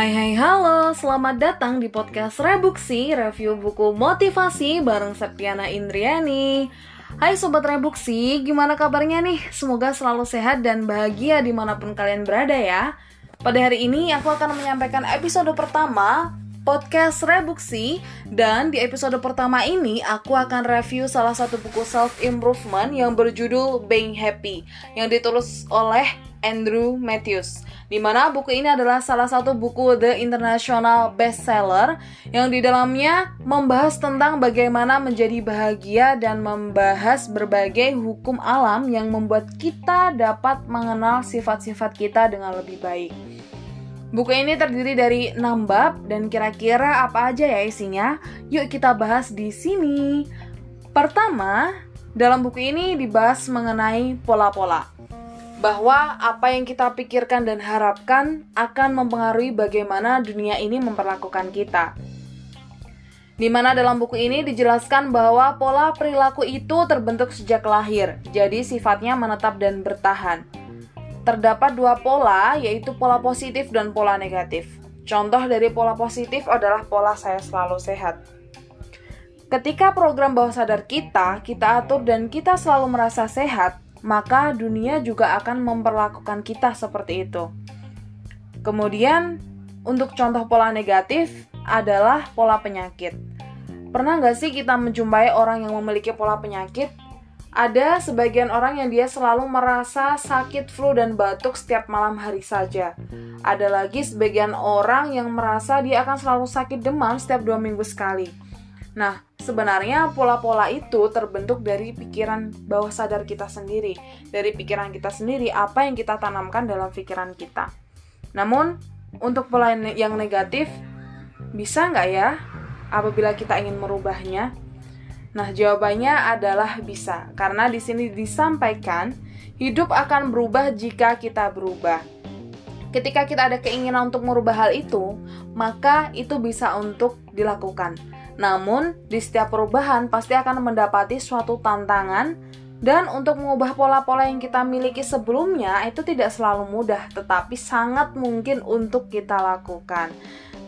Hai hai halo, selamat datang di podcast Rebuksi, review buku motivasi bareng Septiana Indriani. Hai Sobat Rebuksi, gimana kabarnya nih? Semoga selalu sehat dan bahagia di mana pun kalian berada ya. Pada hari ini aku akan menyampaikan episode pertama podcast Rebuksi Dan di episode pertama ini aku akan review salah satu buku self-improvement yang berjudul Being Happy Yang ditulis oleh Andrew Matthews di mana buku ini adalah salah satu buku The International Bestseller yang di dalamnya membahas tentang bagaimana menjadi bahagia dan membahas berbagai hukum alam yang membuat kita dapat mengenal sifat-sifat kita dengan lebih baik. Buku ini terdiri dari 6 bab dan kira-kira apa aja ya isinya? Yuk kita bahas di sini. Pertama, dalam buku ini dibahas mengenai pola-pola bahwa apa yang kita pikirkan dan harapkan akan mempengaruhi bagaimana dunia ini memperlakukan kita. Di mana dalam buku ini dijelaskan bahwa pola perilaku itu terbentuk sejak lahir, jadi sifatnya menetap dan bertahan. Terdapat dua pola, yaitu pola positif dan pola negatif. Contoh dari pola positif adalah pola saya selalu sehat. Ketika program bawah sadar kita, kita atur dan kita selalu merasa sehat, maka dunia juga akan memperlakukan kita seperti itu. Kemudian, untuk contoh pola negatif adalah pola penyakit. Pernah nggak sih kita menjumpai orang yang memiliki pola penyakit? Ada sebagian orang yang dia selalu merasa sakit flu dan batuk setiap malam hari saja. Ada lagi sebagian orang yang merasa dia akan selalu sakit demam setiap dua minggu sekali. Nah, sebenarnya pola-pola itu terbentuk dari pikiran bawah sadar kita sendiri, dari pikiran kita sendiri, apa yang kita tanamkan dalam pikiran kita. Namun, untuk pola yang negatif, bisa nggak ya apabila kita ingin merubahnya? Nah, jawabannya adalah bisa, karena di sini disampaikan hidup akan berubah jika kita berubah. Ketika kita ada keinginan untuk merubah hal itu, maka itu bisa untuk dilakukan. Namun, di setiap perubahan pasti akan mendapati suatu tantangan dan untuk mengubah pola-pola yang kita miliki sebelumnya itu tidak selalu mudah, tetapi sangat mungkin untuk kita lakukan.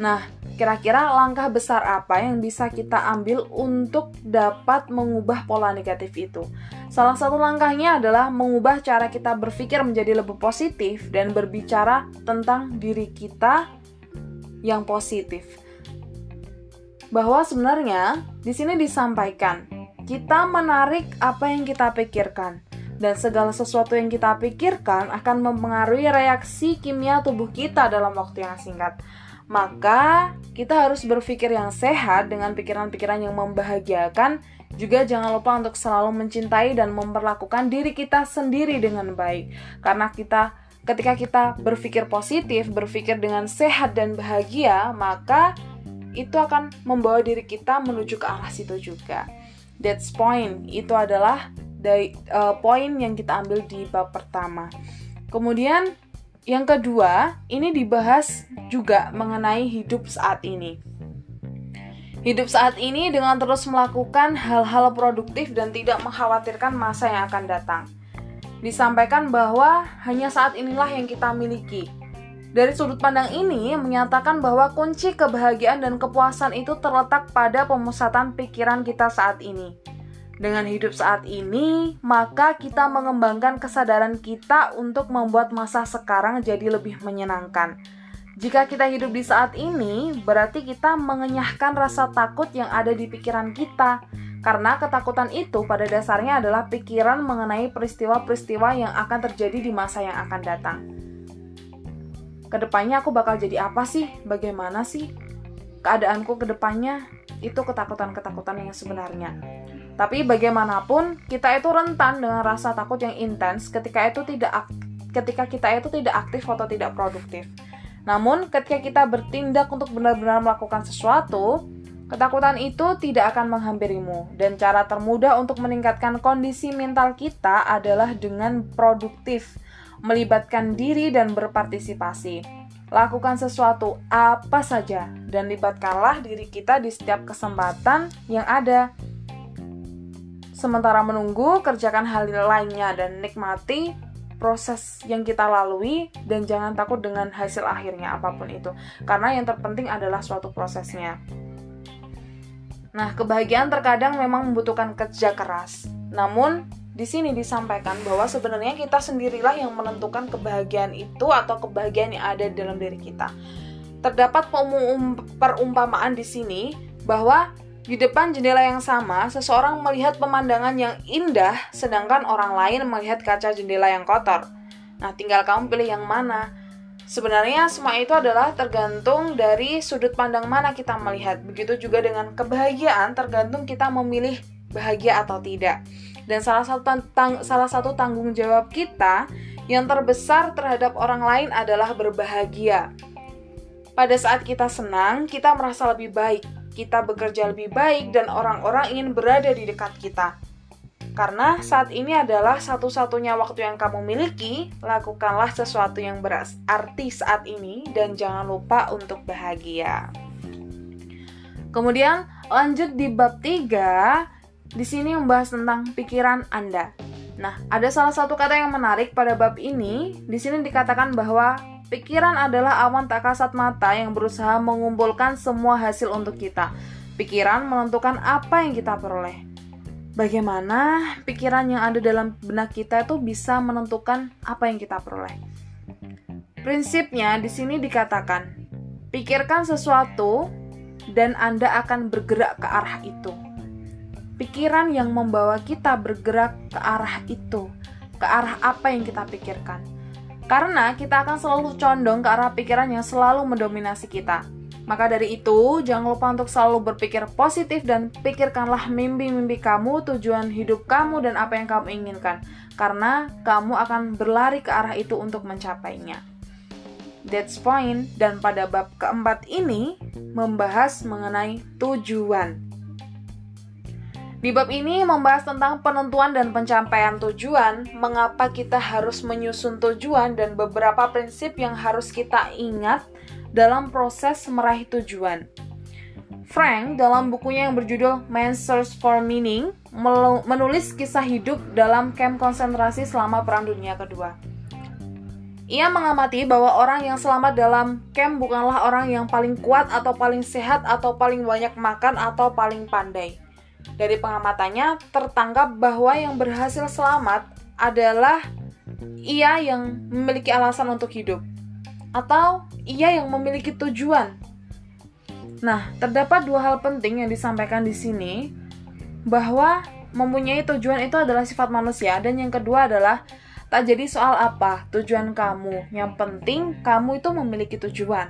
Nah, kira-kira langkah besar apa yang bisa kita ambil untuk dapat mengubah pola negatif itu? Salah satu langkahnya adalah mengubah cara kita berpikir menjadi lebih positif dan berbicara tentang diri kita yang positif bahwa sebenarnya di sini disampaikan kita menarik apa yang kita pikirkan dan segala sesuatu yang kita pikirkan akan mempengaruhi reaksi kimia tubuh kita dalam waktu yang singkat. Maka, kita harus berpikir yang sehat dengan pikiran-pikiran yang membahagiakan. Juga jangan lupa untuk selalu mencintai dan memperlakukan diri kita sendiri dengan baik. Karena kita ketika kita berpikir positif, berpikir dengan sehat dan bahagia, maka itu akan membawa diri kita menuju ke arah situ juga. That's point. Itu adalah dari uh, poin yang kita ambil di bab pertama. Kemudian yang kedua, ini dibahas juga mengenai hidup saat ini. Hidup saat ini dengan terus melakukan hal-hal produktif dan tidak mengkhawatirkan masa yang akan datang. Disampaikan bahwa hanya saat inilah yang kita miliki, dari sudut pandang ini menyatakan bahwa kunci kebahagiaan dan kepuasan itu terletak pada pemusatan pikiran kita saat ini. Dengan hidup saat ini, maka kita mengembangkan kesadaran kita untuk membuat masa sekarang jadi lebih menyenangkan. Jika kita hidup di saat ini, berarti kita mengenyahkan rasa takut yang ada di pikiran kita, karena ketakutan itu pada dasarnya adalah pikiran mengenai peristiwa-peristiwa yang akan terjadi di masa yang akan datang ke depannya aku bakal jadi apa sih? Bagaimana sih keadaanku ke depannya? Itu ketakutan-ketakutan yang sebenarnya. Tapi bagaimanapun, kita itu rentan dengan rasa takut yang intens ketika itu tidak ketika kita itu tidak aktif atau tidak produktif. Namun, ketika kita bertindak untuk benar-benar melakukan sesuatu, ketakutan itu tidak akan menghampirimu. Dan cara termudah untuk meningkatkan kondisi mental kita adalah dengan produktif melibatkan diri dan berpartisipasi. Lakukan sesuatu apa saja dan libatkanlah diri kita di setiap kesempatan yang ada. Sementara menunggu, kerjakan hal lainnya dan nikmati proses yang kita lalui dan jangan takut dengan hasil akhirnya apa pun itu. Karena yang terpenting adalah suatu prosesnya. Nah, kebahagiaan terkadang memang membutuhkan kerja keras. Namun, di sini disampaikan bahwa sebenarnya kita sendirilah yang menentukan kebahagiaan itu atau kebahagiaan yang ada dalam diri kita. Terdapat perumpamaan di sini bahwa di depan jendela yang sama, seseorang melihat pemandangan yang indah, sedangkan orang lain melihat kaca jendela yang kotor. Nah, tinggal kamu pilih yang mana. Sebenarnya semua itu adalah tergantung dari sudut pandang mana kita melihat. Begitu juga dengan kebahagiaan tergantung kita memilih bahagia atau tidak. Dan salah satu tang salah satu tanggung jawab kita yang terbesar terhadap orang lain adalah berbahagia. Pada saat kita senang, kita merasa lebih baik kita bekerja lebih baik dan orang-orang ingin berada di dekat kita. Karena saat ini adalah satu-satunya waktu yang kamu miliki, lakukanlah sesuatu yang berarti saat ini dan jangan lupa untuk bahagia. Kemudian lanjut di bab 3, di sini membahas tentang pikiran Anda. Nah, ada salah satu kata yang menarik pada bab ini. Di sini dikatakan bahwa Pikiran adalah awan tak kasat mata yang berusaha mengumpulkan semua hasil untuk kita. Pikiran menentukan apa yang kita peroleh. Bagaimana pikiran yang ada dalam benak kita itu bisa menentukan apa yang kita peroleh? Prinsipnya di sini dikatakan, pikirkan sesuatu dan Anda akan bergerak ke arah itu. Pikiran yang membawa kita bergerak ke arah itu, ke arah apa yang kita pikirkan. Karena kita akan selalu condong ke arah pikiran yang selalu mendominasi kita. Maka dari itu, jangan lupa untuk selalu berpikir positif dan pikirkanlah mimpi-mimpi kamu, tujuan hidup kamu, dan apa yang kamu inginkan. Karena kamu akan berlari ke arah itu untuk mencapainya. That's point, dan pada bab keempat ini membahas mengenai tujuan. Di bab ini membahas tentang penentuan dan pencapaian tujuan, mengapa kita harus menyusun tujuan dan beberapa prinsip yang harus kita ingat dalam proses meraih tujuan. Frank dalam bukunya yang berjudul Man's Search for Meaning menulis kisah hidup dalam kamp konsentrasi selama Perang Dunia Kedua. Ia mengamati bahwa orang yang selamat dalam camp bukanlah orang yang paling kuat atau paling sehat atau paling banyak makan atau paling pandai. Dari pengamatannya tertangkap bahwa yang berhasil selamat adalah ia yang memiliki alasan untuk hidup atau ia yang memiliki tujuan. Nah, terdapat dua hal penting yang disampaikan di sini bahwa mempunyai tujuan itu adalah sifat manusia dan yang kedua adalah tak jadi soal apa tujuan kamu. Yang penting kamu itu memiliki tujuan.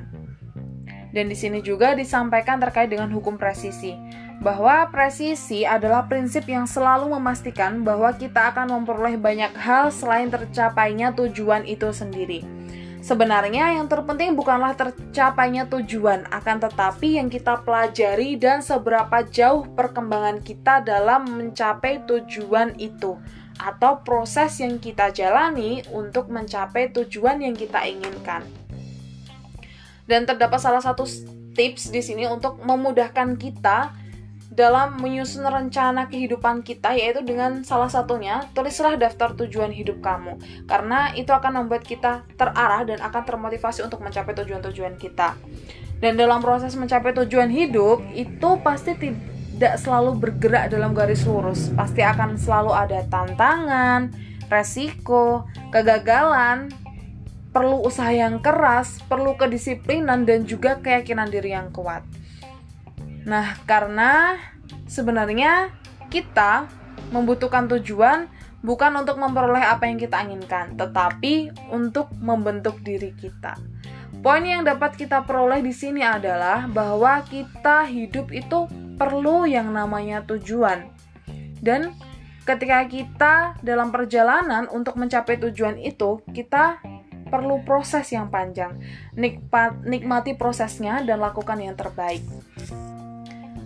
Dan di sini juga disampaikan terkait dengan hukum presisi bahwa presisi adalah prinsip yang selalu memastikan bahwa kita akan memperoleh banyak hal selain tercapainya tujuan itu sendiri. Sebenarnya yang terpenting bukanlah tercapainya tujuan, akan tetapi yang kita pelajari dan seberapa jauh perkembangan kita dalam mencapai tujuan itu atau proses yang kita jalani untuk mencapai tujuan yang kita inginkan. Dan terdapat salah satu tips di sini untuk memudahkan kita dalam menyusun rencana kehidupan kita yaitu dengan salah satunya tulislah daftar tujuan hidup kamu karena itu akan membuat kita terarah dan akan termotivasi untuk mencapai tujuan-tujuan kita. Dan dalam proses mencapai tujuan hidup itu pasti tidak selalu bergerak dalam garis lurus, pasti akan selalu ada tantangan, resiko, kegagalan, perlu usaha yang keras, perlu kedisiplinan dan juga keyakinan diri yang kuat. Nah, karena sebenarnya kita membutuhkan tujuan bukan untuk memperoleh apa yang kita inginkan, tetapi untuk membentuk diri kita. Poin yang dapat kita peroleh di sini adalah bahwa kita hidup itu perlu yang namanya tujuan. Dan ketika kita dalam perjalanan untuk mencapai tujuan itu, kita perlu proses yang panjang. Nikmat, nikmati prosesnya dan lakukan yang terbaik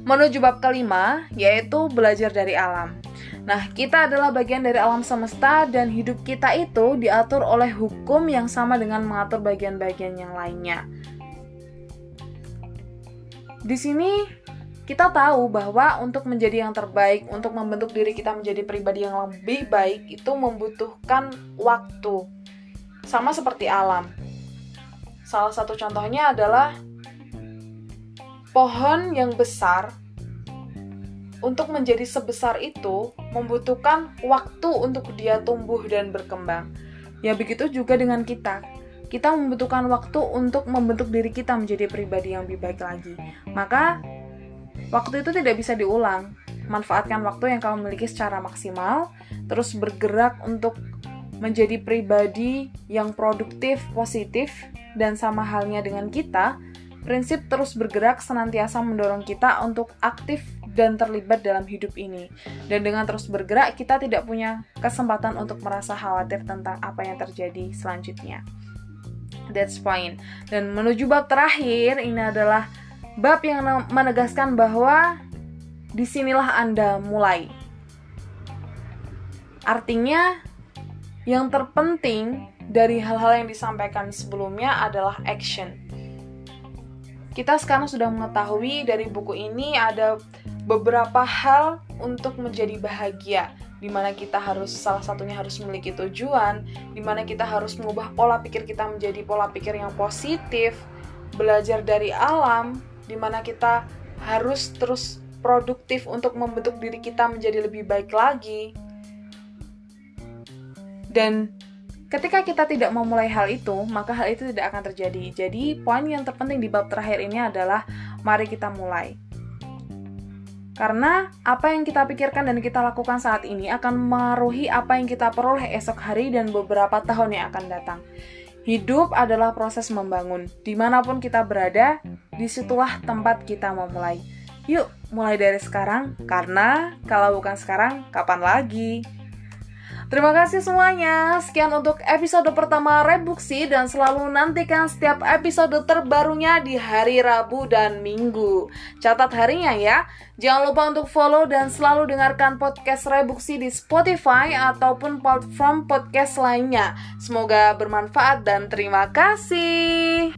menuju bab kelima, yaitu belajar dari alam. Nah, kita adalah bagian dari alam semesta dan hidup kita itu diatur oleh hukum yang sama dengan mengatur bagian-bagian yang lainnya. Di sini kita tahu bahwa untuk menjadi yang terbaik, untuk membentuk diri kita menjadi pribadi yang lebih baik itu membutuhkan waktu. sama seperti alam. Salah satu contohnya adalah pohon yang besar untuk menjadi sebesar itu membutuhkan waktu untuk dia tumbuh dan berkembang. Ya begitu juga dengan kita. Kita membutuhkan waktu untuk membentuk diri kita menjadi pribadi yang lebih baik lagi. Maka waktu itu tidak bisa diulang. Manfaatkan waktu yang kamu miliki secara maksimal, terus bergerak untuk menjadi pribadi yang produktif, positif, dan sama halnya dengan kita, prinsip terus bergerak senantiasa mendorong kita untuk aktif dan terlibat dalam hidup ini. Dan dengan terus bergerak, kita tidak punya kesempatan untuk merasa khawatir tentang apa yang terjadi selanjutnya. That's fine. Dan menuju bab terakhir, ini adalah bab yang menegaskan bahwa di sinilah Anda mulai. Artinya, yang terpenting dari hal-hal yang disampaikan sebelumnya adalah action. Kita sekarang sudah mengetahui dari buku ini ada beberapa hal untuk menjadi bahagia di mana kita harus salah satunya harus memiliki tujuan, di mana kita harus mengubah pola pikir kita menjadi pola pikir yang positif, belajar dari alam, di mana kita harus terus produktif untuk membentuk diri kita menjadi lebih baik lagi. Dan ketika kita tidak memulai hal itu, maka hal itu tidak akan terjadi. Jadi, poin yang terpenting di bab terakhir ini adalah mari kita mulai. Karena apa yang kita pikirkan dan kita lakukan saat ini akan mengaruhi apa yang kita peroleh esok hari dan beberapa tahun yang akan datang. Hidup adalah proses membangun. Di mana pun kita berada, di situlah tempat kita memulai. Yuk, mulai dari sekarang, karena kalau bukan sekarang, kapan lagi? Terima kasih semuanya. Sekian untuk episode pertama Rebuksi dan selalu nantikan setiap episode terbarunya di hari Rabu dan Minggu. Catat harinya ya. Jangan lupa untuk follow dan selalu dengarkan podcast Rebuksi di Spotify ataupun platform podcast lainnya. Semoga bermanfaat dan terima kasih.